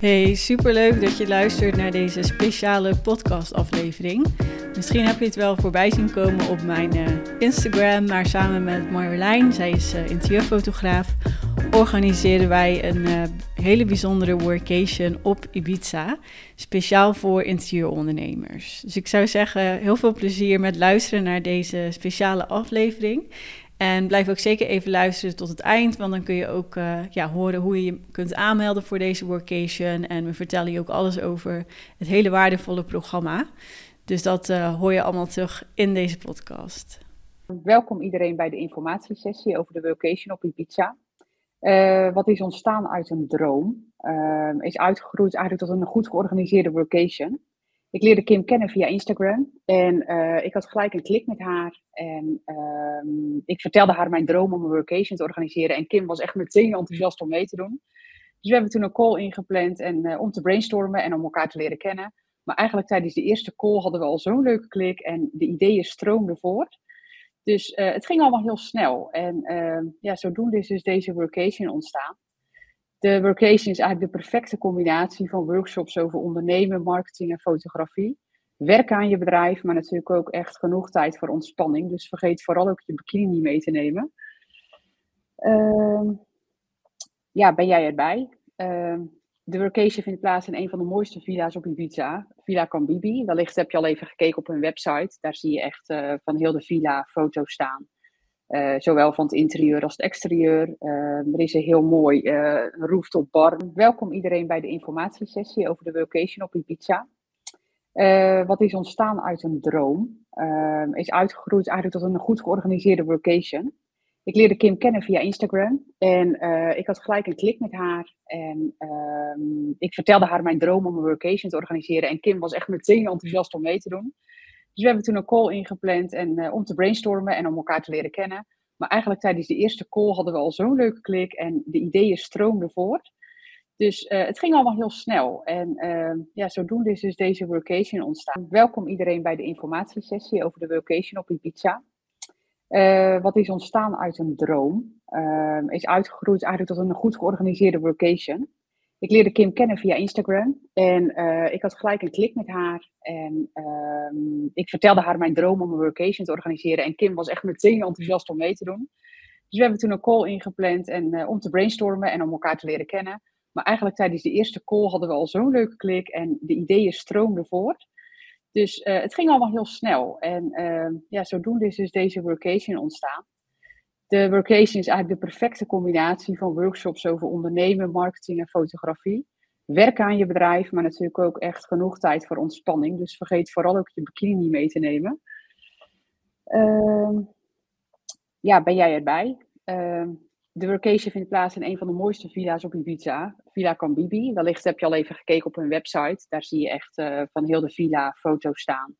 Hey, superleuk dat je luistert naar deze speciale podcastaflevering. Misschien heb je het wel voorbij zien komen op mijn uh, Instagram, maar samen met Marjolein, zij is uh, interieurfotograaf, organiseren wij een uh, hele bijzondere workation op Ibiza, speciaal voor interieurondernemers. Dus ik zou zeggen, heel veel plezier met luisteren naar deze speciale aflevering. En blijf ook zeker even luisteren tot het eind, want dan kun je ook uh, ja, horen hoe je je kunt aanmelden voor deze workation. En we vertellen je ook alles over het hele waardevolle programma. Dus dat uh, hoor je allemaal terug in deze podcast. Welkom iedereen bij de informatiesessie over de workation op Ibiza. Uh, wat is ontstaan uit een droom, is uitgegroeid eigenlijk tot een goed georganiseerde workation. Ik leerde Kim kennen via Instagram en uh, ik had gelijk een klik met haar. En uh, ik vertelde haar mijn droom om een workation te organiseren. En Kim was echt meteen enthousiast om mee te doen. Dus we hebben toen een call ingepland en, uh, om te brainstormen en om elkaar te leren kennen. Maar eigenlijk tijdens de eerste call hadden we al zo'n leuke klik en de ideeën stroomden voort. Dus uh, het ging allemaal heel snel. En ehm, ja, zodoende is dus deze workation ontstaan. De workation is eigenlijk de perfecte combinatie van workshops over ondernemen, marketing en fotografie. Werken aan je bedrijf, maar natuurlijk ook echt genoeg tijd voor ontspanning. Dus vergeet vooral ook je bikini mee te nemen. Uh, ja, ben jij erbij? Uh, de workation vindt plaats in een van de mooiste villa's op Ibiza, Villa Cambibi. Wellicht heb je al even gekeken op hun website. Daar zie je echt uh, van heel de villa foto's staan. Uh, zowel van het interieur als het exterieur. Uh, er is een heel mooi uh, rooftop bar. Welkom iedereen bij de informatiesessie over de workation op Ibiza. wat is ontstaan uit een droom, is uitgegroeid eigenlijk tot een goed georganiseerde workation. Ik leerde Kim kennen via Instagram en ik had gelijk een klik met haar. En ehm, ik vertelde haar mijn droom om een workation te organiseren. En Kim was echt meteen enthousiast om mee te doen. Dus we hebben toen een call ingepland en, uh, om te brainstormen en om elkaar te leren kennen. Maar eigenlijk tijdens de eerste call hadden we al zo'n leuke klik en de ideeën stroomden voort. Dus uh, het ging allemaal heel snel. En uh, ja, zodoende is dus deze workation ontstaan. Welkom iedereen bij de informatiesessie over de workation op Ibiza. Uh, wat is ontstaan uit een droom, is uitgegroeid eigenlijk tot een goed georganiseerde workation. Ik leerde Kim kennen via Instagram en uh, ik had gelijk een klik met haar. En uh, ik vertelde haar mijn droom om een workation te organiseren. En Kim was echt meteen enthousiast om mee te doen. Dus we hebben toen een call ingepland en, uh, om te brainstormen en om elkaar te leren kennen. Maar eigenlijk tijdens de eerste call hadden we al zo'n leuke klik en de ideeën stroomden voort. Dus uh, het ging allemaal heel snel. En ehm, ja, zodoende is dus deze workation ontstaan. De workation is eigenlijk de perfecte combinatie van workshops over ondernemen, marketing en fotografie. Werken aan je bedrijf, maar natuurlijk ook echt genoeg tijd voor ontspanning. Dus vergeet vooral ook je bikini niet mee te nemen. Uh, ja, ben jij erbij? Uh, de workation vindt plaats in een van de mooiste villa's op Ibiza, Villa Cambibi. Wellicht heb je al even gekeken op hun website. Daar zie je echt uh, van heel de villa foto's staan.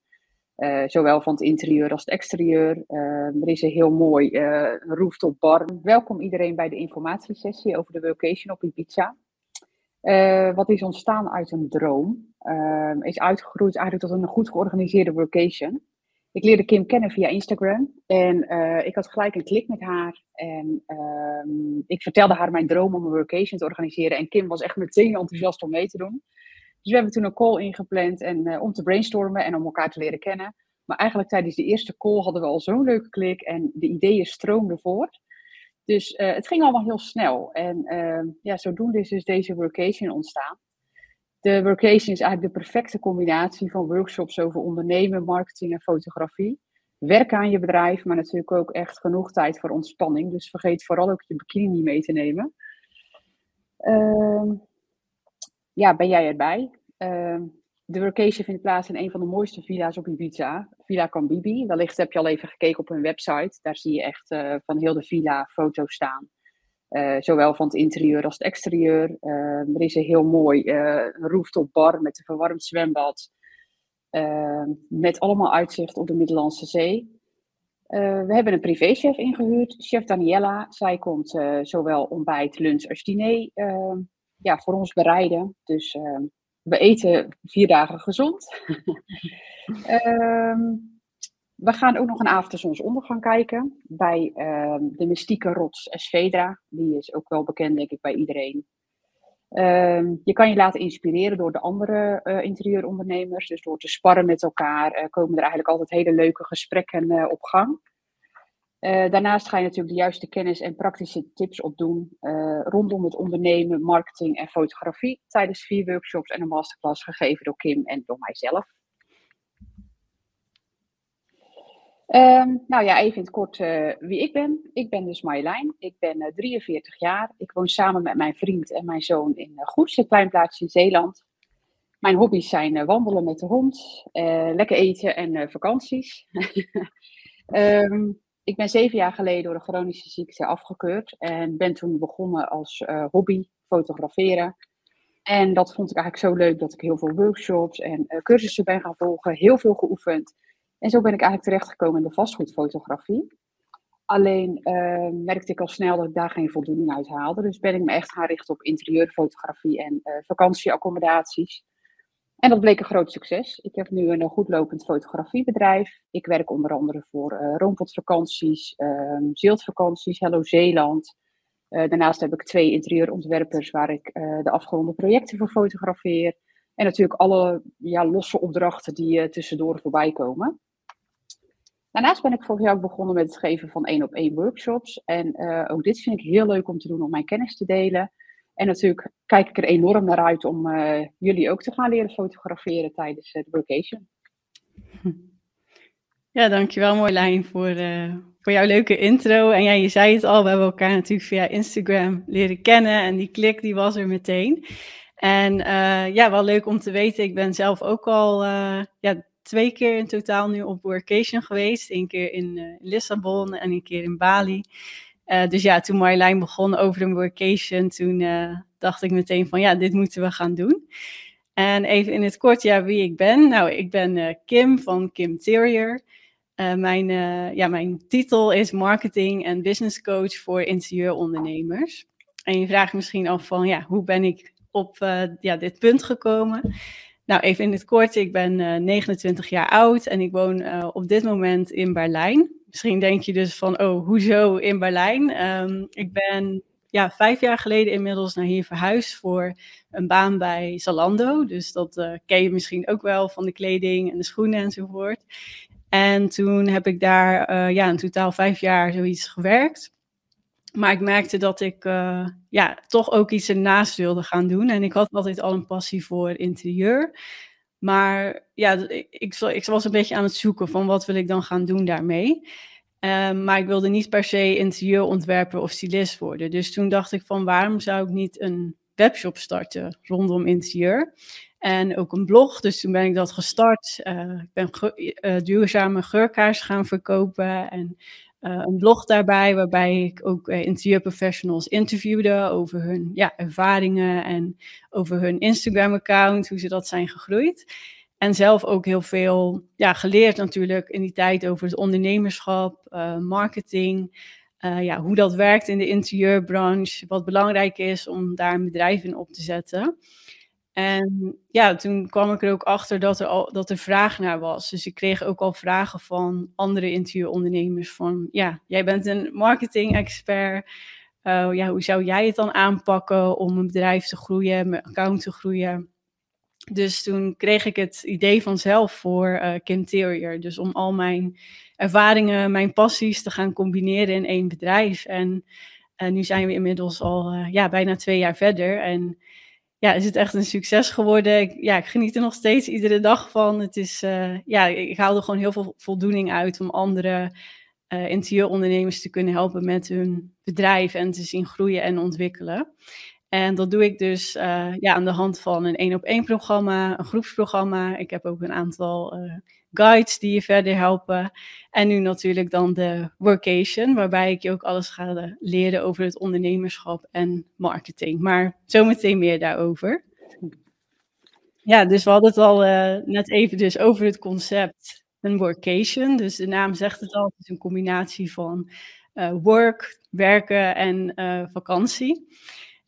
Uh, zowel van het interieur als het exterieur. Uh, er is een heel mooi uh, rooftop bar. Welkom iedereen bij de informatiesessie over de workation op Ibiza. wat is ontstaan uit een droom, is uitgegroeid eigenlijk tot een goed georganiseerde workation. Ik leerde Kim kennen via Instagram en ik had gelijk een klik met haar. En ehm, ik vertelde haar mijn droom om een workation te organiseren. En Kim was echt meteen enthousiast om mee te doen. Dus we hebben toen een call ingepland en, uh, om te brainstormen en om elkaar te leren kennen. Maar eigenlijk tijdens de eerste call hadden we al zo'n leuke klik en de ideeën stroomden voort. Dus uh, het ging allemaal heel snel. En uh, ja, zodoende is dus deze workation ontstaan. De workation is eigenlijk de perfecte combinatie van workshops over ondernemen, marketing en fotografie. Werken aan je bedrijf, maar natuurlijk ook echt genoeg tijd voor ontspanning. Dus vergeet vooral ook je bikini mee te nemen. Uh, ja, ben jij erbij? Uh, de workation vindt plaats in een van de mooiste villa's op Ibiza, Villa Cambibi. Wellicht heb je al even gekeken op hun website. Daar zie je echt uh, van heel de villa foto's staan. Uh, zowel van het interieur als het exterieur. Uh, er is een heel mooi rooftop bar met een verwarmd zwembad. Ehm, met allemaal uitzicht op de Middellandse Zee. we hebben een privéchef ingehuurd, chef Daniela. Zij komt zowel ontbijt, lunch als diner ehm, ja, voor ons bereiden. Dus uh, we eten vier dagen gezond. um, we gaan ook nog een avond zonsondergang kijken bij uh, de mystieke rots Esvedra. Die is ook wel bekend, denk ik, bij iedereen. Ehm, je kan je laten inspireren door de andere uh, interieurondernemers. Dus door te sparren met elkaar komen er eigenlijk altijd hele leuke gesprekken op gang. Daarnaast ga je natuurlijk de juiste kennis en praktische tips opdoen rondom het ondernemen, marketing en fotografie tijdens vier workshops en een masterclass gegeven door Kim en door mijzelf. Um, nou ja, even in het kort uh, wie ik ben. Ik ben dus Marjolein. Ik ben uh, 43 jaar. Ik woon samen met mijn vriend en mijn zoon in uh, Goes, een klein plaatsje in Zeeland. Mijn hobby's zijn wandelen met de hond, lekker eten en vakanties. um, ik ben zeven jaar geleden door een chronische ziekte afgekeurd en ben toen begonnen als hobby fotograferen. En dat vond ik eigenlijk zo leuk dat ik heel veel workshops en cursussen ben gaan volgen, heel veel geoefend. En zo ben ik eigenlijk terechtgekomen in de vastgoedfotografie. Alleen uh, merkte ik al snel dat ik daar geen voldoening uit haalde. Dus ben ik me echt gaan richten op interieurfotografie en vakantieaccommodaties. En dat bleek een groot succes. Ik heb nu een goed lopend fotografiebedrijf. Ik werk onder andere voor uh, Roompotvakanties, uh, Ziltvakanties, Hello Zeeland. Uh, daarnaast heb ik twee interieurontwerpers waar ik de afgeronde projecten voor fotografeer. En natuurlijk alle ja, losse opdrachten die tussendoor voorbij komen. Daarnaast ben ik vorig jaar begonnen met het geven van één op één workshops. En ook dit vind ik heel leuk om te doen, om mijn kennis te delen. En natuurlijk kijk ik er enorm naar uit om uh, jullie ook te gaan leren fotograferen tijdens uh, de vacation. Ja, dankjewel Marlijn voor, voor jouw leuke intro. En ja, je zei het al, we hebben elkaar natuurlijk via Instagram leren kennen. En die klik die was er meteen. En ja, wel leuk om te weten, ik ben zelf ook al ja, twee keer in totaal nu op workation geweest. Eén keer in uh, Lissabon en een keer in Bali. Uh, dus ja, toen Marjolein begon over een workation, toen uh, dacht ik meteen van ja, dit moeten we gaan doen. En even in het kort, ja, wie ik ben. Nou, ik ben Kim van Kim Terrier. mijn, ja, mijn titel is Marketing en Business Coach voor interieurondernemers. En je vraagt misschien af van ja, hoe ben ik op ja, dit punt gekomen? Nou, even in het kort. Ik ben uh, eh, 29 jaar oud en ik woon op dit moment in Berlijn. Misschien denk je dus van, oh, hoezo in Berlijn? Um, ik ben ja, vijf jaar geleden inmiddels naar hier verhuisd voor een baan bij Zalando. Dus dat uh, ken je misschien ook wel van de kleding en de schoenen enzovoort. En toen heb ik daar ja, in totaal vijf jaar zoiets gewerkt. Maar ik merkte dat ik uh, ja, toch ook iets ernaast wilde gaan doen. En ik had altijd al een passie voor interieur. Maar ja, ik, ik, was een beetje aan het zoeken van wat wil ik dan gaan doen daarmee. Um, maar ik wilde niet per se interieurontwerper of stylist worden. Dus toen dacht ik van waarom zou ik niet een webshop starten rondom interieur. En ook een blog, dus toen ben ik dat gestart. Uh, ik ben uh, duurzame geurkaars gaan verkopen en een blog daarbij, waarbij ik ook uh, interieurprofessionals interviewde over hun ja, ervaringen en over hun Instagram-account, hoe ze dat zijn gegroeid. En zelf ook heel veel ja, geleerd natuurlijk in die tijd over het ondernemerschap, uh, marketing, ja, hoe dat werkt in de interieurbranche, wat belangrijk is om daar een bedrijf in op te zetten. En ja, toen kwam ik er ook achter dat er, al, dat er vraag naar was. Dus ik kreeg ook al vragen van andere interieurondernemers van, ja, jij bent een marketing-expert. Uh, ja, hoe zou jij het dan aanpakken om een bedrijf te groeien, mijn account te groeien? Dus toen kreeg ik het idee vanzelf voor uh, Kim Terrier. Dus om al mijn ervaringen, mijn passies te gaan combineren in één bedrijf. En uh, nu zijn we inmiddels al ja, bijna twee jaar verder. En ja, is het echt een succes geworden. Ja, ik geniet er nog steeds iedere dag van. Het is, uh, ja, ik haal er gewoon heel veel voldoening uit om andere uh, interieurondernemers te kunnen helpen met hun bedrijf en te zien groeien en ontwikkelen. En dat doe ik dus uh, ja, aan de hand van een één op één programma, een groepsprogramma. Ik heb ook een aantal guides die je verder helpen. En nu natuurlijk dan de workation, waarbij ik je ook alles ga leren over het ondernemerschap en marketing. Maar zometeen meer daarover. Ja, dus we hadden het al uh, net even dus over het concept een workation. Dus de naam zegt het al, het is een combinatie van uh, work, werken en vakantie.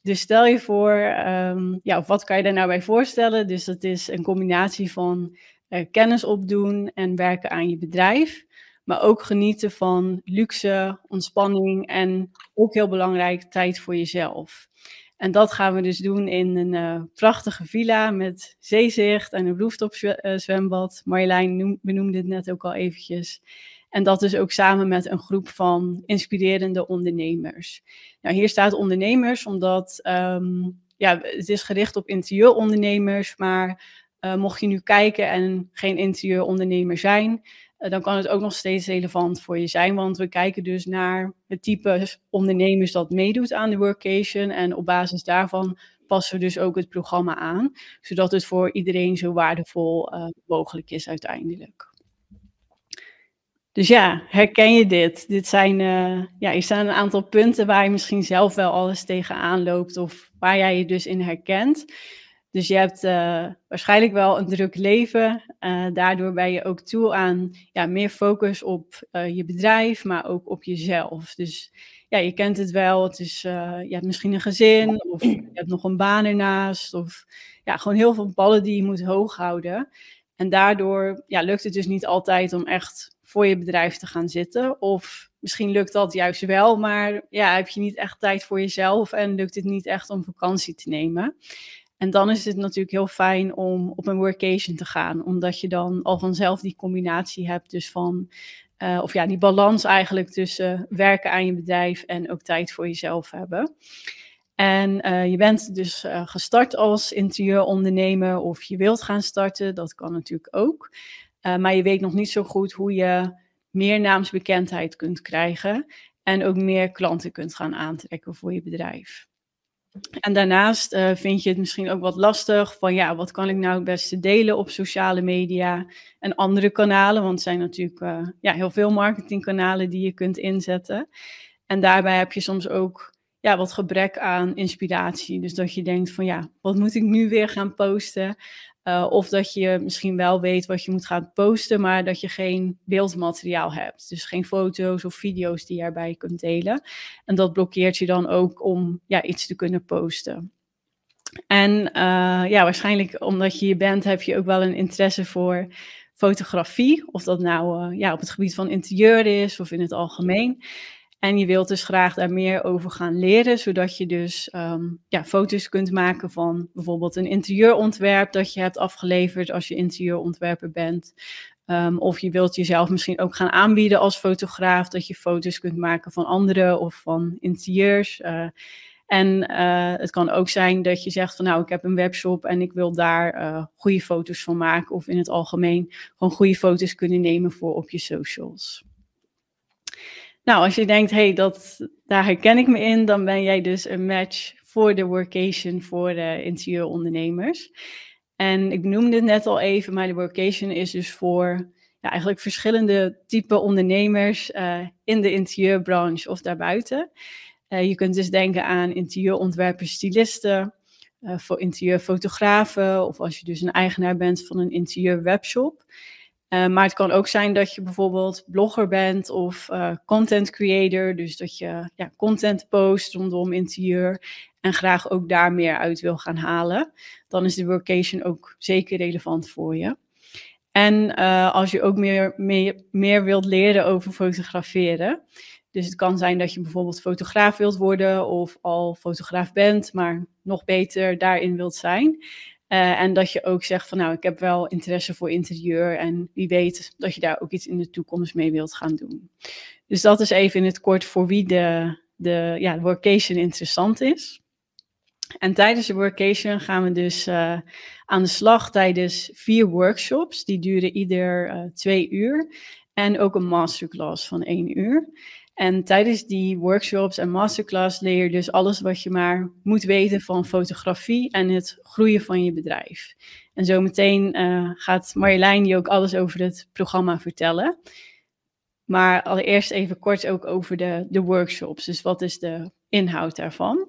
Dus stel je voor, um, ja, wat kan je daar nou bij voorstellen? Dus dat is een combinatie van uh, kennis opdoen en werken aan je bedrijf. Maar ook genieten van luxe, ontspanning en ook heel belangrijk tijd voor jezelf. En dat gaan we dus doen in een uh, prachtige villa met zeezicht en een rooftop zwembad. Marjolein benoemde het net ook al eventjes. En dat dus ook samen met een groep van inspirerende ondernemers. Nou, hier staat ondernemers omdat um, ja, het is gericht op interieurondernemers, maar uh, mocht je nu kijken en geen interieurondernemer zijn, uh, dan kan het ook nog steeds relevant voor je zijn. Want we kijken dus naar het type ondernemers dat meedoet aan de workation. En op basis daarvan passen we dus ook het programma aan, zodat het voor iedereen zo waardevol uh, mogelijk is uiteindelijk. Dus ja, herken je dit? Dit zijn, ja, er staan een aantal punten waar je misschien zelf wel alles tegenaan loopt of waar jij je dus in herkent. Dus je hebt uh, waarschijnlijk wel een druk leven. Uh, daardoor ben je ook toe aan ja, meer focus op je bedrijf, maar ook op jezelf. Dus ja, je kent het wel. Het is, je hebt misschien een gezin of je hebt nog een baan ernaast. Of ja, gewoon heel veel ballen die je moet hoog houden. En daardoor ja, lukt het dus niet altijd om echt voor je bedrijf te gaan zitten. Of misschien lukt dat juist wel, maar ja, heb je niet echt tijd voor jezelf en lukt het niet echt om vakantie te nemen. En dan is het natuurlijk heel fijn om op een workation te gaan, omdat je dan al vanzelf die combinatie hebt, dus van, uh, of ja, die balans eigenlijk tussen werken aan je bedrijf en ook tijd voor jezelf hebben. En uh, je bent dus uh, gestart als interieurondernemer of je wilt gaan starten, dat kan natuurlijk ook. Maar je weet nog niet zo goed hoe je meer naamsbekendheid kunt krijgen en ook meer klanten kunt gaan aantrekken voor je bedrijf. En daarnaast uh, vind je het misschien ook wat lastig van ja, wat kan ik nou het beste delen op sociale media en andere kanalen, want er zijn natuurlijk uh, ja, heel veel marketingkanalen die je kunt inzetten. En daarbij heb je soms ook ja, wat gebrek aan inspiratie. Dus dat je denkt van ja, wat moet ik nu weer gaan posten? Uh, of dat je misschien wel weet wat je moet gaan posten, maar dat je geen beeldmateriaal hebt. Dus geen foto's of video's die je erbij kunt delen. En dat blokkeert je dan ook om ja, iets te kunnen posten. En uh, ja, waarschijnlijk omdat je je bent, heb je ook wel een interesse voor fotografie. Of dat nou uh, ja, op het gebied van interieur is of in het algemeen. En je wilt dus graag daar meer over gaan leren, zodat je dus um, ja, foto's kunt maken van bijvoorbeeld een interieurontwerp dat je hebt afgeleverd als je interieurontwerper bent. Um, of je wilt jezelf misschien ook gaan aanbieden als fotograaf, dat je foto's kunt maken van anderen of van interieurs. Uh, en uh, het kan ook zijn dat je zegt van nou, ik heb een webshop en ik wil daar uh, goede foto's van maken. Of in het algemeen gewoon goede foto's kunnen nemen voor op je socials. Nou, als je denkt, hey, dat, daar herken ik me in, dan ben jij dus een match voor de workation voor de interieurondernemers. En ik noemde het net al even, maar de workation is dus voor ja, eigenlijk verschillende type ondernemers uh, in de interieurbranche of daarbuiten. Uh, je kunt dus denken aan interieurontwerpers, stylisten, voor interieurfotografen of als je dus een eigenaar bent van een interieurwebshop. Uh, maar het kan ook zijn dat je bijvoorbeeld blogger bent of uh, content creator. Dus dat je ja, content post rondom interieur en graag ook daar meer uit wil gaan halen. Dan is de workation ook zeker relevant voor je. En uh, als je ook meer, meer, meer wilt leren over fotograferen. Dus het kan zijn dat je bijvoorbeeld fotograaf wilt worden of al fotograaf bent, maar nog beter daarin wilt zijn. Uh, en dat je ook zegt van nou, ik heb wel interesse voor interieur en wie weet dat je daar ook iets in de toekomst mee wilt gaan doen. Dus dat is even in het kort voor wie de, de, ja, workation interessant is. En tijdens de workation gaan we dus uh, aan de slag tijdens vier workshops. Die duren ieder uh, twee uur. En ook een masterclass van één uur. En tijdens die workshops en masterclass leer je dus alles wat je maar moet weten van fotografie en het groeien van je bedrijf. En zometeen uh, gaat Marjolein je ook alles over het programma vertellen. Maar allereerst even kort ook over de, de workshops. Dus wat is de inhoud daarvan?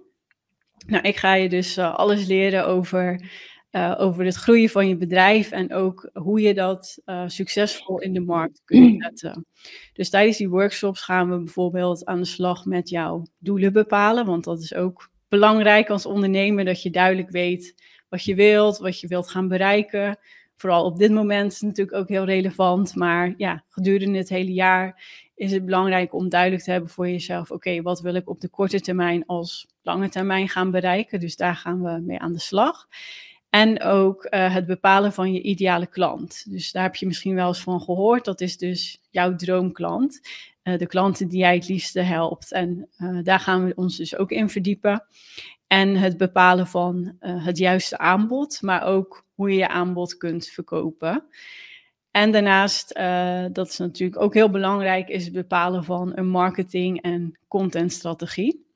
Nou, ik ga je dus uh, alles leren over uh, over het groeien van je bedrijf en ook hoe je dat uh, succesvol in de markt kunt zetten. Dus tijdens die workshops gaan we bijvoorbeeld aan de slag met jouw doelen bepalen, want dat is ook belangrijk als ondernemer dat je duidelijk weet wat je wilt, wat je wilt gaan bereiken, vooral op dit moment is het natuurlijk ook heel relevant. Maar ja, gedurende het hele jaar is het belangrijk om duidelijk te hebben voor jezelf: oké, wat wil ik op de korte termijn als lange termijn gaan bereiken? Dus daar gaan we mee aan de slag. En ook uh, het bepalen van je ideale klant. Dus daar heb je misschien wel eens van gehoord. Dat is dus jouw droomklant. Uh, de klanten die jij het liefste helpt. En uh, daar gaan we ons dus ook in verdiepen. En het bepalen van het juiste aanbod, maar ook hoe je je aanbod kunt verkopen. En daarnaast, dat is natuurlijk ook heel belangrijk, is het bepalen van een marketing- en contentstrategie.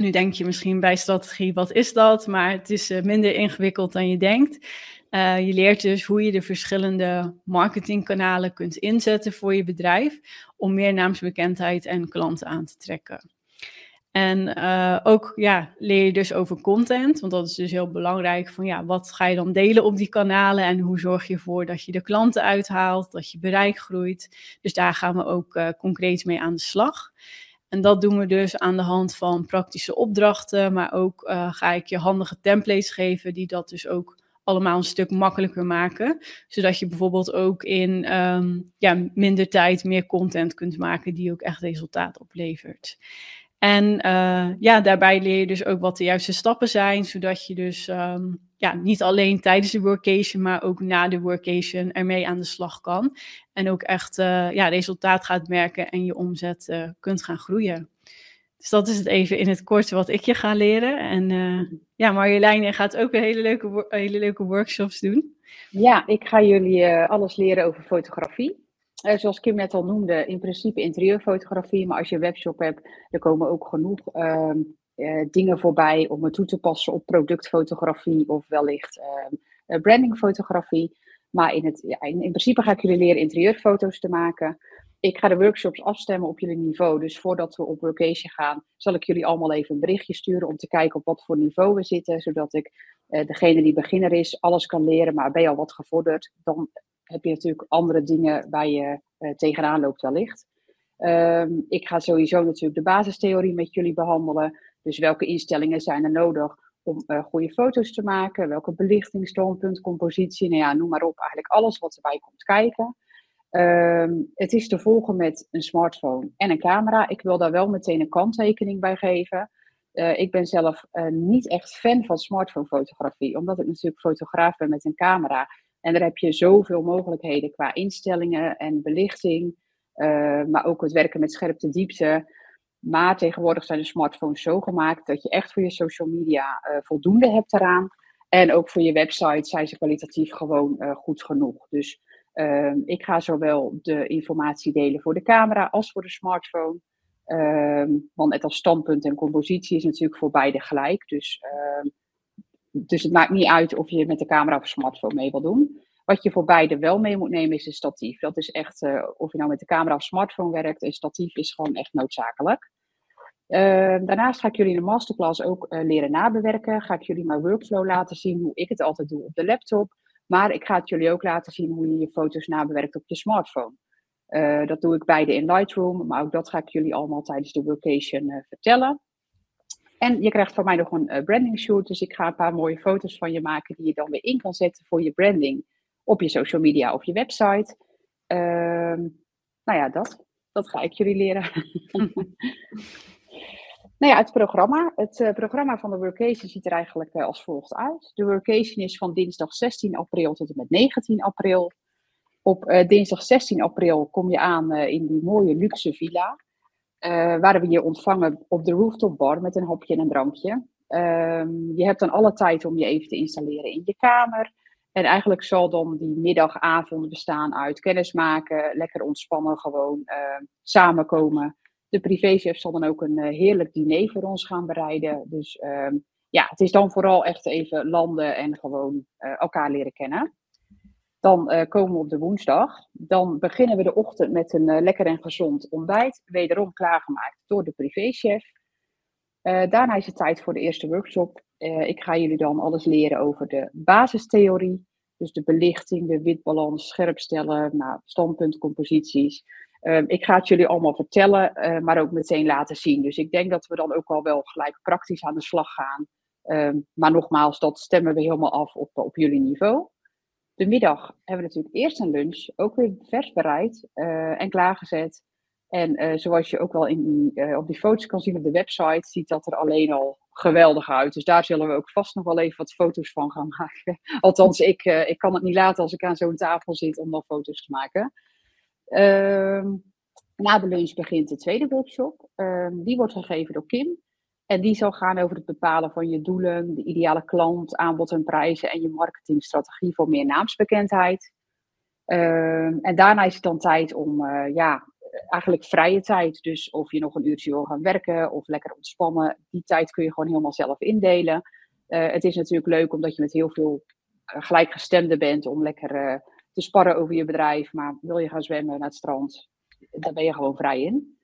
Nu denk je misschien bij strategie, wat is dat? Maar het is uh, minder ingewikkeld dan je denkt. Uh, je leert dus hoe je de verschillende marketingkanalen kunt inzetten voor je bedrijf om meer naamsbekendheid en klanten aan te trekken. En uh, ook ja, leer je dus over content, want dat is dus heel belangrijk. Van ja, wat ga je dan delen op die kanalen en hoe zorg je ervoor dat je de klanten uithaalt, dat je bereik groeit. Dus daar gaan we ook concreet mee aan de slag. En dat doen we dus aan de hand van praktische opdrachten, maar ook uh, ga ik je handige templates geven die dat dus ook allemaal een stuk makkelijker maken. Zodat je bijvoorbeeld ook in um, ja, minder tijd meer content kunt maken die ook echt resultaat oplevert. En uh, ja, daarbij leer je dus ook wat de juiste stappen zijn, zodat je dus um, ja, niet alleen tijdens de workation, maar ook na de workation ermee aan de slag kan. En ook echt uh, ja, resultaat gaat merken en je omzet uh, kunt gaan groeien. Dus dat is het even in het kort wat ik je ga leren. En ja, Marjolein gaat ook hele leuke, hele leuke workshops doen. Ja, ik ga jullie alles leren over fotografie. Uh, zoals Kim net al noemde, in principe interieurfotografie. Maar als je een webshop hebt, er komen ook genoeg uh, uh, dingen voorbij om het toe te passen op productfotografie of wellicht ehm, brandingfotografie. Maar in, het, in, in, principe ga ik jullie leren interieurfoto's te maken. Ik ga de workshops afstemmen op jullie niveau. Dus voordat we op location gaan, zal ik jullie allemaal even een berichtje sturen om te kijken op wat voor niveau we zitten. Zodat ik degene die beginner is, alles kan leren. Maar ben je al wat gevorderd, dan heb je natuurlijk andere dingen waar je uh, tegenaan loopt wellicht. Um, ik ga sowieso natuurlijk de basistheorie met jullie behandelen. Dus welke instellingen zijn er nodig om uh, goede foto's te maken? Welke belichting, standpunt, compositie, nou ja, noem maar op. Eigenlijk alles wat erbij komt kijken. Um, het is te volgen met een smartphone en een camera. Ik wil daar wel meteen een kanttekening bij geven. Uh, ik ben zelf niet echt fan van smartphone-fotografie, omdat ik natuurlijk fotograaf ben met een camera. En daar heb je zoveel mogelijkheden qua instellingen en belichting, uh, maar ook het werken met scherpte diepte. Maar tegenwoordig zijn de smartphones zo gemaakt dat je echt voor je social media uh, voldoende hebt eraan. En ook voor je website zijn ze kwalitatief gewoon uh, goed genoeg. Dus uh, ik ga zowel de informatie delen voor de camera als voor de smartphone. Ehm, want net als standpunt en compositie is natuurlijk voor beide gelijk. Dus ehm, dus het maakt niet uit of je met de camera of smartphone mee wil doen. Wat je voor beide wel mee moet nemen is een statief. Dat is echt, uh, of je nou met de camera of smartphone werkt, een statief is gewoon echt noodzakelijk. Uh, daarnaast ga ik jullie in de masterclass ook uh, leren nabewerken. Ga ik jullie mijn workflow laten zien, hoe ik het altijd doe op de laptop. Maar ik ga het jullie ook laten zien hoe je je foto's nabewerkt op je smartphone. dat doe ik beide in Lightroom, maar ook dat ga ik jullie allemaal tijdens de workation vertellen. En je krijgt van mij nog een uh, branding shoot. Dus ik ga een paar mooie foto's van je maken die je dan weer in kan zetten voor je branding op je social media of je website. Uh, nou ja, dat. Dat ga ik jullie leren. nou ja, het programma. Het uh, programma van de workation ziet er eigenlijk uh, als volgt uit. De workation is van dinsdag 16 april tot en met 19 april. Op dinsdag 16 april kom je aan in die mooie luxe villa. Uh, waar we je ontvangen op de rooftop bar met een hopje en een drankje. Um, je hebt dan alle tijd om je even te installeren in je kamer. En eigenlijk zal dan die middagavond bestaan uit kennismaken, lekker ontspannen, gewoon uh, samenkomen. De privéchef zal dan ook een uh, heerlijk diner voor ons gaan bereiden. Dus um, ja, het is dan vooral echt even landen en gewoon elkaar leren kennen. Dan uh, komen we op de woensdag. Dan beginnen we de ochtend met een uh, lekker en gezond ontbijt. Wederom klaargemaakt door de privéchef. Uh, daarna is het tijd voor de eerste workshop. ik ga jullie dan alles leren over de basistheorie. Dus de belichting, de witbalans, scherpstellen, nou, standpuntcomposities. ik ga het jullie allemaal vertellen, maar ook meteen laten zien. Dus ik denk dat we dan ook al wel gelijk praktisch aan de slag gaan. maar nogmaals, dat stemmen we helemaal af op, op jullie niveau. De middag hebben we natuurlijk eerst een lunch, ook weer vers bereid en klaargezet. En zoals je ook wel in die, op die foto's kan zien op de website, ziet dat er alleen al geweldig uit. Dus daar zullen we ook vast nog wel even wat foto's van gaan maken. Althans, ik, ik kan het niet laten als ik aan zo'n tafel zit om nog foto's te maken. Ehm, na de lunch begint de tweede workshop. Ehm, die wordt gegeven door Kim. En die zal gaan over het bepalen van je doelen, de ideale klant, aanbod en prijzen en je marketingstrategie voor meer naamsbekendheid. Ehm, en daarna is het dan tijd om, uh, ja, eigenlijk vrije tijd. Dus of je nog een uurtje wil gaan werken of lekker ontspannen, die tijd kun je gewoon helemaal zelf indelen. Uh, het is natuurlijk leuk omdat je met heel veel uh, gelijkgestemden bent om lekker te sparren over je bedrijf. Maar wil je gaan zwemmen naar het strand, daar ben je gewoon vrij in.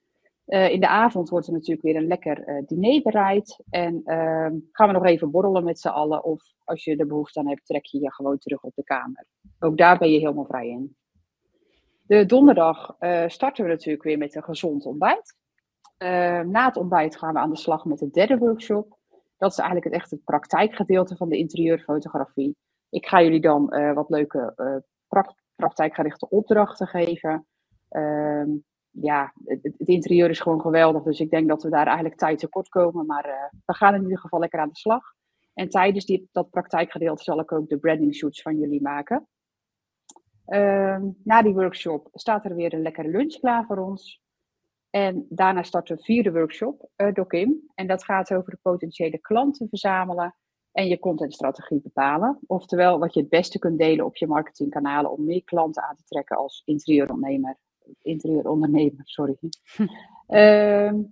Uh, in de avond wordt er natuurlijk weer een lekker uh, diner bereid. En uh, gaan we nog even borrelen met z'n allen. Of als je er behoefte aan hebt, trek je je gewoon terug op de kamer. Ook daar ben je helemaal vrij in. De donderdag uh, starten we natuurlijk weer met een gezond ontbijt. na het ontbijt gaan we aan de slag met de derde workshop. Dat is eigenlijk het, echt het praktijkgedeelte van de interieurfotografie. Ik ga jullie dan wat leuke praktijkgerichte opdrachten geven. Ehm, ja, het, het, interieur is gewoon geweldig. Dus ik denk dat we daar eigenlijk tijd tekort komen. Maar uh, we gaan in ieder geval lekker aan de slag. En tijdens die, dat praktijkgedeelte zal ik ook de branding shoots van jullie maken. Uh, na die workshop staat er weer een lekkere lunch klaar voor ons. En daarna start de vierde workshop uh, door Kim. En dat gaat over de potentiële klanten verzamelen en je contentstrategie bepalen. Oftewel, wat je het beste kunt delen op je marketingkanalen om meer klanten aan te trekken als interieurondernemer interieurondernemer, sorry. Ehm,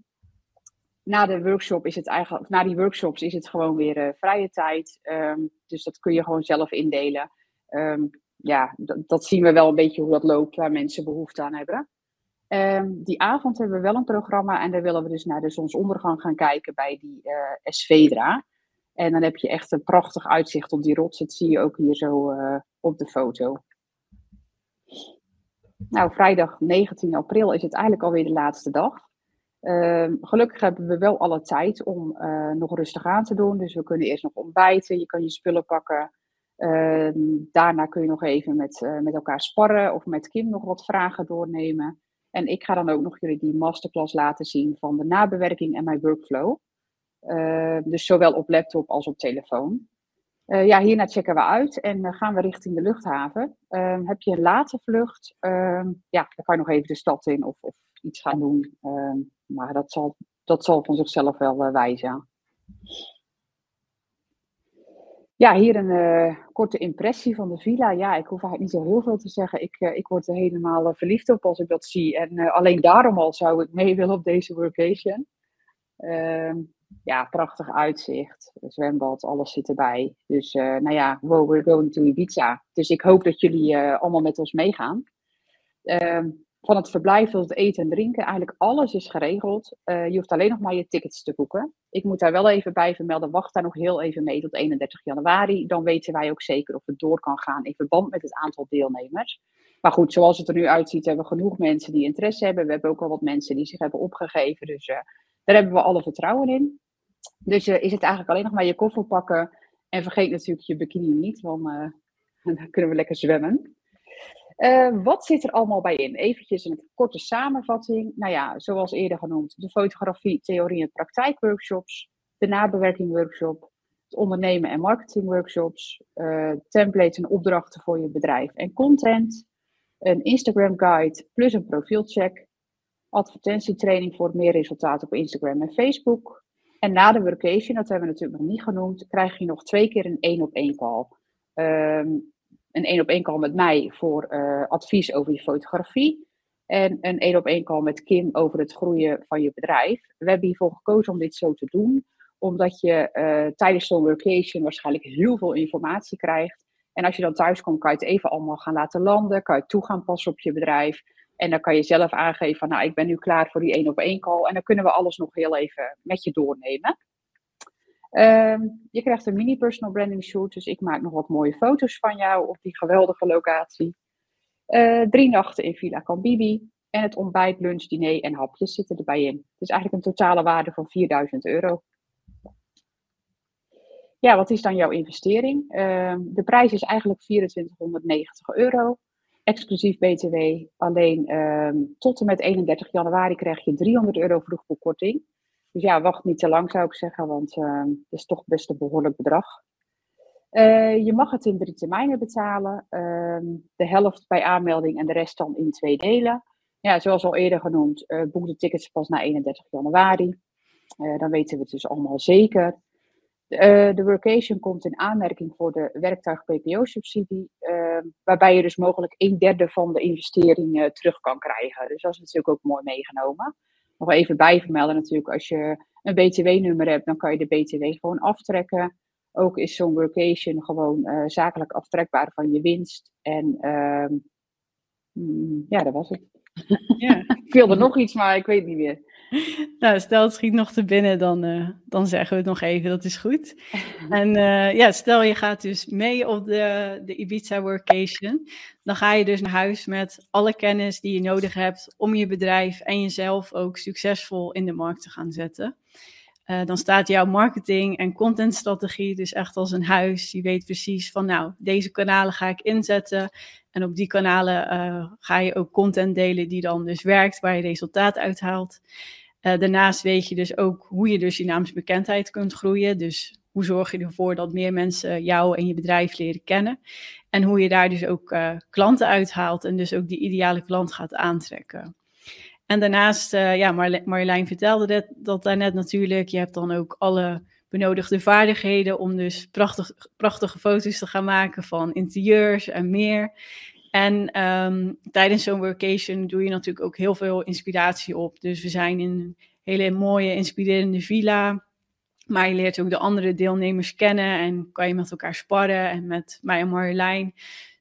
na de workshop is het eigenlijk, na die workshops is het gewoon weer uh, vrije tijd. Ehm, dus dat kun je gewoon zelf indelen. Um, ja, dat zien we wel een beetje hoe dat loopt, waar mensen behoefte aan hebben. die avond hebben we wel een programma en daar willen we dus naar de zonsondergang gaan kijken bij die uh, Esvedra. En dan heb je echt een prachtig uitzicht op die rots. Dat zie je ook hier zo uh, op de foto. Nou, vrijdag 19 april is het eigenlijk alweer de laatste dag. Uh, gelukkig hebben we wel alle tijd om uh, nog rustig aan te doen. Dus we kunnen eerst nog ontbijten, je kan je spullen pakken. Uh, daarna kun je nog even met, uh, met elkaar sparren of met Kim nog wat vragen doornemen. En ik ga dan ook nog jullie die masterclass laten zien van de nabewerking en mijn workflow. Ehm, dus zowel op laptop als op telefoon. Uh, ja, hierna checken we uit en uh, gaan we richting de luchthaven. Uh, heb je een late vlucht, ehm, ja, dan kan je nog even de stad in of, of iets gaan doen. Ehm, maar dat zal, dat zal van zichzelf wel eh, wijzen. Ja, hier een korte impressie van de villa. Ja, ik hoef eigenlijk niet zo heel veel te zeggen. Ik, ik word er helemaal verliefd op als ik dat zie. En alleen daarom al zou ik mee willen op deze workation. Ehm, ja, prachtig uitzicht, zwembad, alles zit erbij. Dus uh, nou ja, wow, we're going to Ibiza. Dus ik hoop dat jullie uh, allemaal met ons meegaan. Uh, van het verblijf tot het eten en drinken, eigenlijk alles is geregeld. Uh, je hoeft alleen nog maar je tickets te boeken. Ik moet daar wel even bij vermelden, wacht daar nog heel even mee tot 31 januari. Dan weten wij ook zeker of het door kan gaan in verband met het aantal deelnemers. Maar goed, zoals het er nu uitziet, hebben we genoeg mensen die interesse hebben. We hebben ook al wat mensen die zich hebben opgegeven. Dus daar hebben we alle vertrouwen in. Dus uh, is het eigenlijk alleen nog maar je koffer pakken. En vergeet natuurlijk je bikini niet, want uh, dan kunnen we lekker zwemmen. Uh, wat zit er allemaal bij in? Eventjes een korte samenvatting. Nou ja, zoals eerder genoemd, de fotografie, theorie en praktijkworkshops, de nabewerking workshop, het ondernemen en marketing workshops, uh, templates en opdrachten voor je bedrijf en content, een Instagram guide plus een profielcheck, advertentietraining voor meer resultaat op Instagram en Facebook, en na de workation, dat hebben we natuurlijk nog niet genoemd, krijg je nog twee keer een één op één call. Um, een één op één call met mij voor uh, advies over je fotografie. En een één op één call met Kim over het groeien van je bedrijf. We hebben hiervoor gekozen om dit zo te doen, omdat je uh, tijdens zo'n workation waarschijnlijk heel veel informatie krijgt. En als je dan thuis komt, kan je het even allemaal gaan laten landen. Kan je toe gaan passen op je bedrijf. En dan kan je zelf aangeven van, nou, ik ben nu klaar voor die één op één call. En dan kunnen we alles nog heel even met je doornemen. Um, je krijgt een mini personal branding shoot. Dus ik maak nog wat mooie foto's van jou op die geweldige locatie. Uh, drie nachten in Villa Cambibi. En het ontbijt, lunch, diner en hapjes zitten erbij in. Dus eigenlijk een totale waarde van 4000 euro. ja, wat is dan jouw investering? Ehm, de prijs is eigenlijk 2490 euro, exclusief BTW. Alleen ehm, tot en met 31 januari krijg je 300 euro vroegboekkorting. Dus ja, wacht niet te lang zou ik zeggen, want uh, dat is toch best een behoorlijk bedrag. Uh, je mag het in drie termijnen betalen. Uh, de helft bij aanmelding en de rest dan in twee delen. Ja, zoals al eerder genoemd, uh, boek de tickets pas na 31 januari. Eh, dan weten we het dus allemaal zeker. De workation komt in aanmerking voor de werktuig PPO-subsidie, ehm, waarbij je dus mogelijk een derde van de investering terug kan krijgen. Dus dat is natuurlijk ook mooi meegenomen nog even bijvermelden natuurlijk, als je een BTW-nummer hebt, dan kan je de BTW gewoon aftrekken. Ook is zo'n workation gewoon uh, zakelijk aftrekbaar van je winst. En uh, ja, dat was het. Ja. ik wilde nog iets, maar ik weet niet meer. Nou, stel het schiet nog te binnen, dan, uh, dan zeggen we het nog even, dat is goed. En uh, ja, stel je gaat dus mee op de, de Ibiza Workation, dan ga je dus naar huis met alle kennis die je nodig hebt om je bedrijf en jezelf ook succesvol in de markt te gaan zetten. Uh, dan staat jouw marketing en contentstrategie dus echt als een huis. Je weet precies van, nou, deze kanalen ga ik inzetten. En op die kanalen uh, ga je ook content delen die dan dus werkt, waar je resultaat uithaalt. Uh, daarnaast weet je dus ook hoe je dus je naamsbekendheid kunt groeien. Dus hoe zorg je ervoor dat meer mensen jou en je bedrijf leren kennen. En hoe je daar dus ook uh, klanten uithaalt en dus ook die ideale klant gaat aantrekken. En daarnaast, uh, ja, Mar Marjolein vertelde dat, dat daarnet natuurlijk. Je hebt dan ook alle benodigde vaardigheden om dus prachtig, prachtige foto's te gaan maken van interieurs en meer. En um, tijdens zo'n workation doe je natuurlijk ook heel veel inspiratie op. Dus we zijn in een hele mooie, inspirerende villa. Maar je leert ook de andere deelnemers kennen en kan je met elkaar sparren en met mij en Marjolein.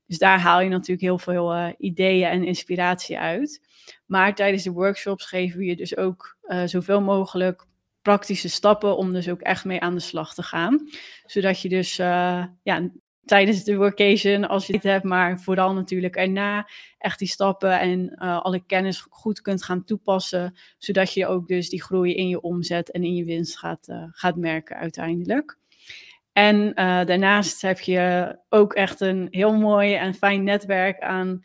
Dus daar haal je natuurlijk heel veel uh, ideeën en inspiratie uit. Maar tijdens de workshops geven we je dus ook uh, zoveel mogelijk praktische stappen om dus ook echt mee aan de slag te gaan. Zodat je dus uh, ja, tijdens de workation, als je het hebt, maar vooral natuurlijk erna echt die stappen en uh, alle kennis goed kunt gaan toepassen, zodat je ook dus die groei in je omzet en in je winst gaat, uh, gaat merken uiteindelijk. En uh, daarnaast heb je ook echt een heel mooi en fijn netwerk aan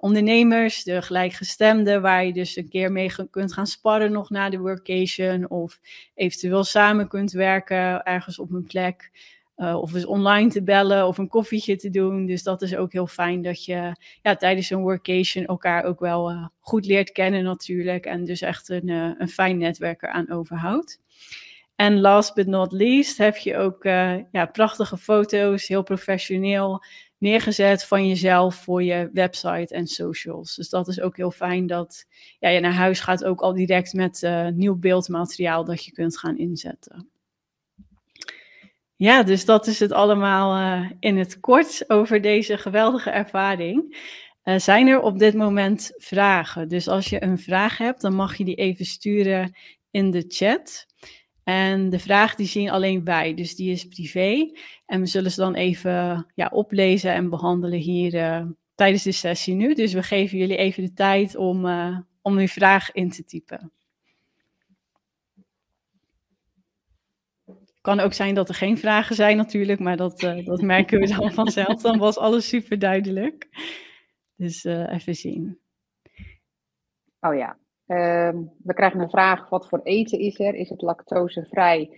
ondernemers, de gelijkgestemden, waar je dus een keer mee kunt gaan sparren nog na de workation of eventueel samen kunt werken ergens op een plek. Uh, of eens online te bellen of een koffietje te doen. Dus dat is ook heel fijn dat je ja, tijdens een workation elkaar ook wel uh, goed leert kennen natuurlijk. En dus echt een, uh, een fijn netwerk eraan overhoudt. En last but not least heb je ook ja, prachtige foto's, heel professioneel neergezet van jezelf voor je website en socials. Dus dat is ook heel fijn dat ja, je naar huis gaat ook al direct met nieuw beeldmateriaal dat je kunt gaan inzetten. Ja, dus dat is het allemaal uh, in het kort over deze geweldige ervaring. Uh, zijn er op dit moment vragen? Dus als je een vraag hebt, dan mag je die even sturen in de chat. En de vraag die zien alleen wij, dus die is privé. En we zullen ze dan even ja, oplezen en behandelen hier uh, tijdens de sessie nu. Dus we geven jullie even de tijd om, om uw vraag in te typen. Kan ook zijn dat er geen vragen zijn natuurlijk, maar dat, uh, dat merken we dan vanzelf. Dan was alles super duidelijk. Dus uh, even zien. Oh ja, um, we krijgen een vraag, wat voor eten is er? Is het lactosevrij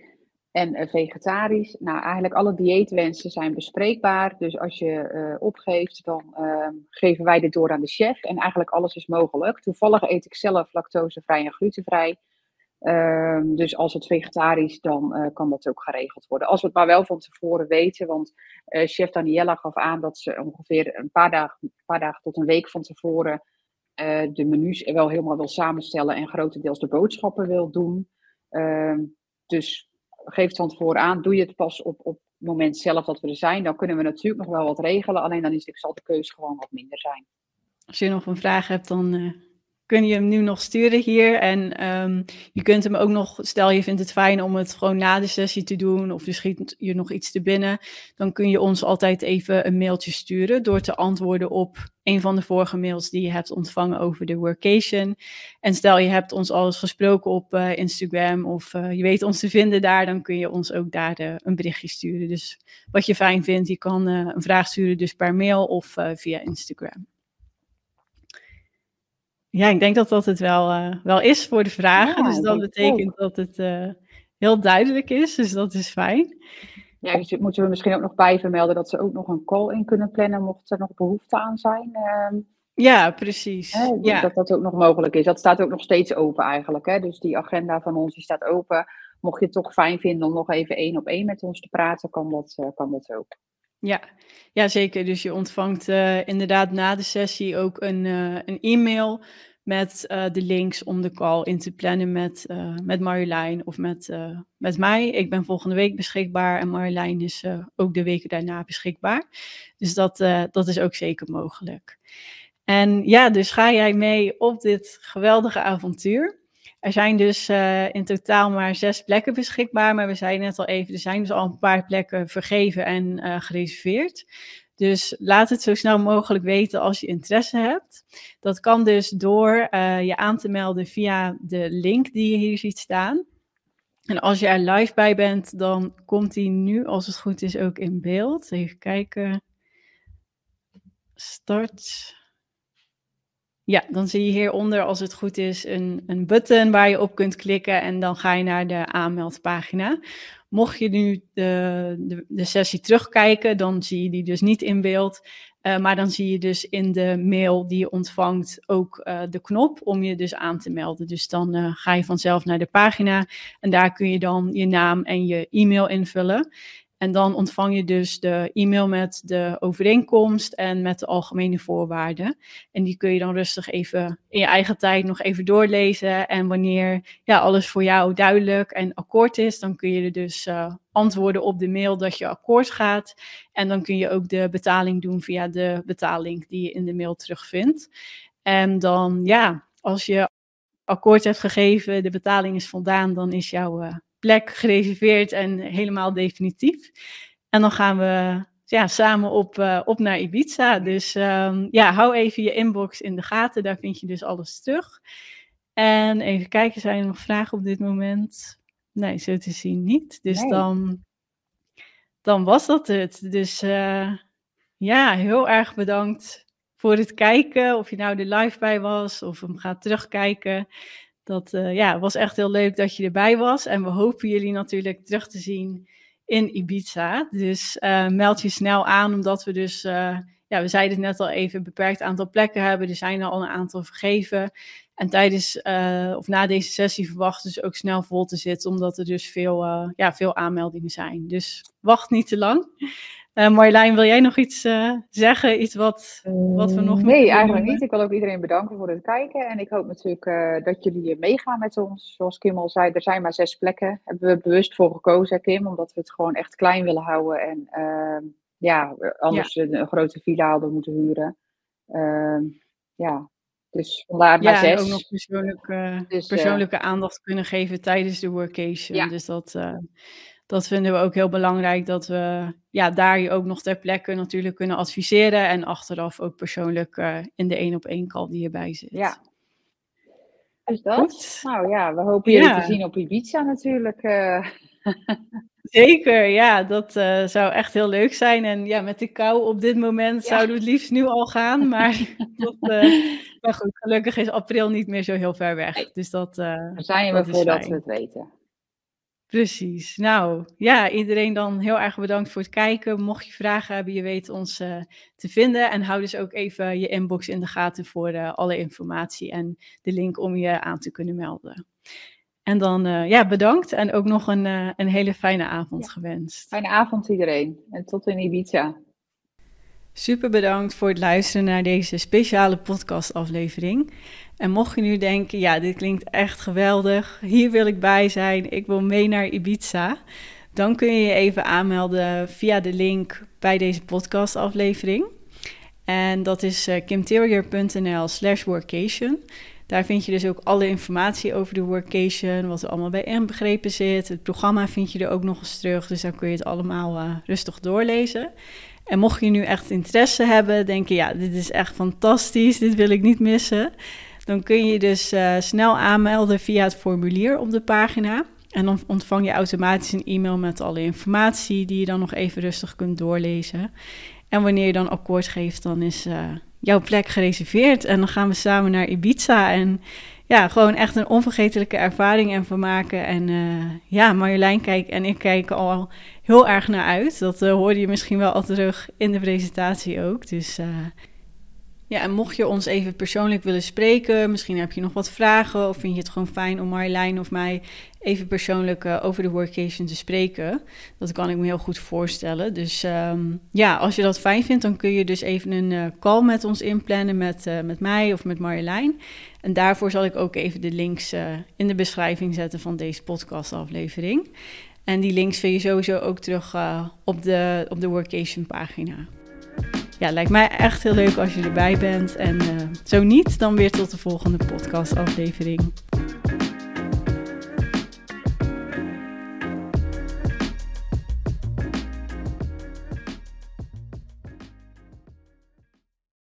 en uh, vegetarisch? Nou, eigenlijk alle dieetwensen zijn bespreekbaar. Dus als je opgeeft, dan ehm, geven wij dit door aan de chef. En eigenlijk alles is mogelijk. Toevallig eet ik zelf lactosevrij en glutenvrij. Um, dus als het vegetarisch, dan uh, kan dat ook geregeld worden. Als we het maar wel van tevoren weten, want uh, chef Daniela gaf aan dat ze ongeveer een paar dagen, paar dagen tot een week van tevoren uh, de menus wel helemaal wil samenstellen en grotendeels de boodschappen wil doen. Um, dus geef het van tevoren aan. Doe je het pas op, op het moment zelf dat we er zijn, dan kunnen we natuurlijk nog wel wat regelen. Alleen dan is zal de keuze gewoon wat minder zijn. Als je nog een vraag hebt, dan kun je hem nu nog sturen hier. En ehm, je kunt hem ook nog, stel je vindt het fijn om het gewoon na de sessie te doen, of er schiet je nog iets te binnen, dan kun je ons altijd even een mailtje sturen door te antwoorden op een van de vorige mails die je hebt ontvangen over de workation. En stel je hebt ons al eens gesproken op uh, Instagram of uh, je weet ons te vinden daar, dan kun je ons ook daar uh, een berichtje sturen. Dus wat je fijn vindt, je kan een vraag sturen dus per mail of via Instagram. Ja, ik denk dat dat het wel, uh, wel is voor de vragen. dus dat betekent dat het uh, heel duidelijk is. Dus dat is fijn. Ja, dus moeten we misschien ook nog bij vermelden dat ze ook nog een call in kunnen plannen, mocht er nog behoefte aan zijn. Uh, ja, precies. Hè, ja. Dat dat ook nog mogelijk is. Dat staat ook nog steeds open eigenlijk. Hè? Dus die agenda van ons die staat open. Mocht je het toch fijn vinden om nog even één op één met ons te praten, kan dat, uh, kan dat ook. Ja. ja, zeker. Dus je ontvangt uh, inderdaad na de sessie ook een, uh, een e-mail met uh, de links om de call in te plannen met, met Marjolein of met, met mij. Ik ben volgende week beschikbaar en Marjolein is ook de weken daarna beschikbaar. Dus dat, dat is ook zeker mogelijk. En ja, dus ga jij mee op dit geweldige avontuur? Er zijn dus uh, in totaal maar zes plekken beschikbaar, maar we zeiden net al even, er zijn dus al een paar plekken vergeven en uh, gereserveerd. Dus laat het zo snel mogelijk weten als je interesse hebt. Dat kan dus door uh, je aan te melden via de link die je hier ziet staan. En als je er live bij bent, dan komt die nu, als het goed is, ook in beeld. Even kijken. Start. Ja, dan zie je hieronder, als het goed is, een, een button waar je op kunt klikken en dan ga je naar de aanmeldpagina. Mocht je nu de, de, de sessie terugkijken, dan zie je die dus niet in beeld. Uh, maar dan zie je dus in de mail die je ontvangt ook uh, de knop om je dus aan te melden. Dus dan uh, ga je vanzelf naar de pagina en daar kun je dan je naam en je e-mail invullen. En dan ontvang je dus de e-mail met de overeenkomst en met de algemene voorwaarden. En die kun je dan rustig even in je eigen tijd nog even doorlezen. En wanneer ja, alles voor jou duidelijk en akkoord is, dan kun je er dus uh, antwoorden op de mail dat je akkoord gaat. En dan kun je ook de betaling doen via de betaling die je in de mail terugvindt. En dan ja, als je akkoord hebt gegeven, de betaling is voldaan, dan is jouw uh, plek gereserveerd en helemaal definitief. En dan gaan we ja, samen op, uh, op naar Ibiza. Dus um, ja, hou even je inbox in de gaten. Daar vind je dus alles terug. En even kijken, zijn er nog vragen op dit moment? Nee, zo te zien niet. Dus nee. dan, dan was dat het. Dus uh, ja, heel erg bedankt voor het kijken. Of je nou er live bij was of hem gaat terugkijken. Dat uh, ja, was echt heel leuk dat je erbij was. En we hopen jullie natuurlijk terug te zien in Ibiza. Dus uh, meld je snel aan, omdat we dus, uh, ja, we zeiden het net al even, een beperkt aantal plekken hebben. Er zijn al een aantal vergeven. En tijdens of na deze sessie verwachten ze ook snel vol te zitten, omdat er dus veel, ja, veel aanmeldingen zijn. Dus wacht niet te lang. Uh, Marjolein, wil jij nog iets uh, zeggen? Iets wat, wat we nog Nee, eigenlijk niet. Ik wil ook iedereen bedanken voor het kijken. En ik hoop natuurlijk uh, dat jullie meegaan met ons. Zoals Kim al zei, er zijn maar zes plekken. Hebben we bewust voor gekozen, Kim, omdat we het gewoon echt klein willen houden. En ehm, ja, anders ja. Een, een, grote villa hadden moeten huren. Ehm, ja, dus vandaar maar ja, zes. En ook nog persoonlijke, dus, persoonlijke aandacht kunnen geven tijdens de workation. Ja. Dus dat dat vinden we ook heel belangrijk, dat we ja, daar je ook nog ter plekke natuurlijk kunnen adviseren en achteraf ook persoonlijk uh, in de één op één call die erbij zit. Ja. Dus dat. Goed. Nou ja, we hopen jullie ja. te zien op Ibiza natuurlijk. Uh. Zeker, ja, dat uh, zou echt heel leuk zijn. En ja, met de kou op dit moment ja. zouden we het liefst nu al gaan. Maar, dat, maar goed, gelukkig is april niet meer zo heel ver weg. Dus dat, Daar zijn we voordat we het weten. Precies. Nou ja, iedereen dan heel erg bedankt voor het kijken. Mocht je vragen hebben, je weet ons uh, te vinden. En hou dus ook even je inbox in de gaten voor uh, alle informatie en de link om je aan te kunnen melden. En dan uh, ja, bedankt en ook nog een, een hele fijne avond ja. gewenst. Fijne avond iedereen en tot in Ibiza. Super bedankt voor het luisteren naar deze speciale podcastaflevering. En mocht je nu denken, ja, dit klinkt echt geweldig, hier wil ik bij zijn, ik wil mee naar Ibiza, dan kun je je even aanmelden via de link bij deze podcastaflevering. En dat is uh, kimterior.nl slash workation. Daar vind je dus ook alle informatie over de workation, wat er allemaal bij inbegrepen zit. Het programma vind je er ook nog eens terug, dus dan kun je het allemaal uh, rustig doorlezen. En mocht je nu echt interesse hebben, denk je, ja, dit is echt fantastisch, dit wil ik niet missen. Dan kun je dus uh, snel aanmelden via het formulier op de pagina. En dan ontvang je automatisch een e-mail met alle informatie die je dan nog even rustig kunt doorlezen. En wanneer je dan akkoord geeft, dan is uh, jouw plek gereserveerd. En dan gaan we samen naar Ibiza. En ja, gewoon echt een onvergetelijke ervaring en vermaken. En uh, ja, Marjolein kijkt en ik kijken al heel erg naar uit. Dat uh, hoorde je misschien wel al terug in de presentatie ook. Dus ja, en mocht je ons even persoonlijk willen spreken, misschien heb je nog wat vragen of vind je het gewoon fijn om Marjolein of mij even persoonlijk uh, over de workation te spreken. Dat kan ik me heel goed voorstellen. Dus um, ja, als je dat fijn vindt, dan kun je dus even een uh, call met ons inplannen met, uh, met mij of met Marjolein. En daarvoor zal ik ook even de links in de beschrijving zetten van deze podcastaflevering. En die links vind je sowieso ook terug op, de, op de workation pagina ja, lijkt mij echt heel leuk als je erbij bent. En uh, zo niet, dan weer tot de volgende podcastaflevering.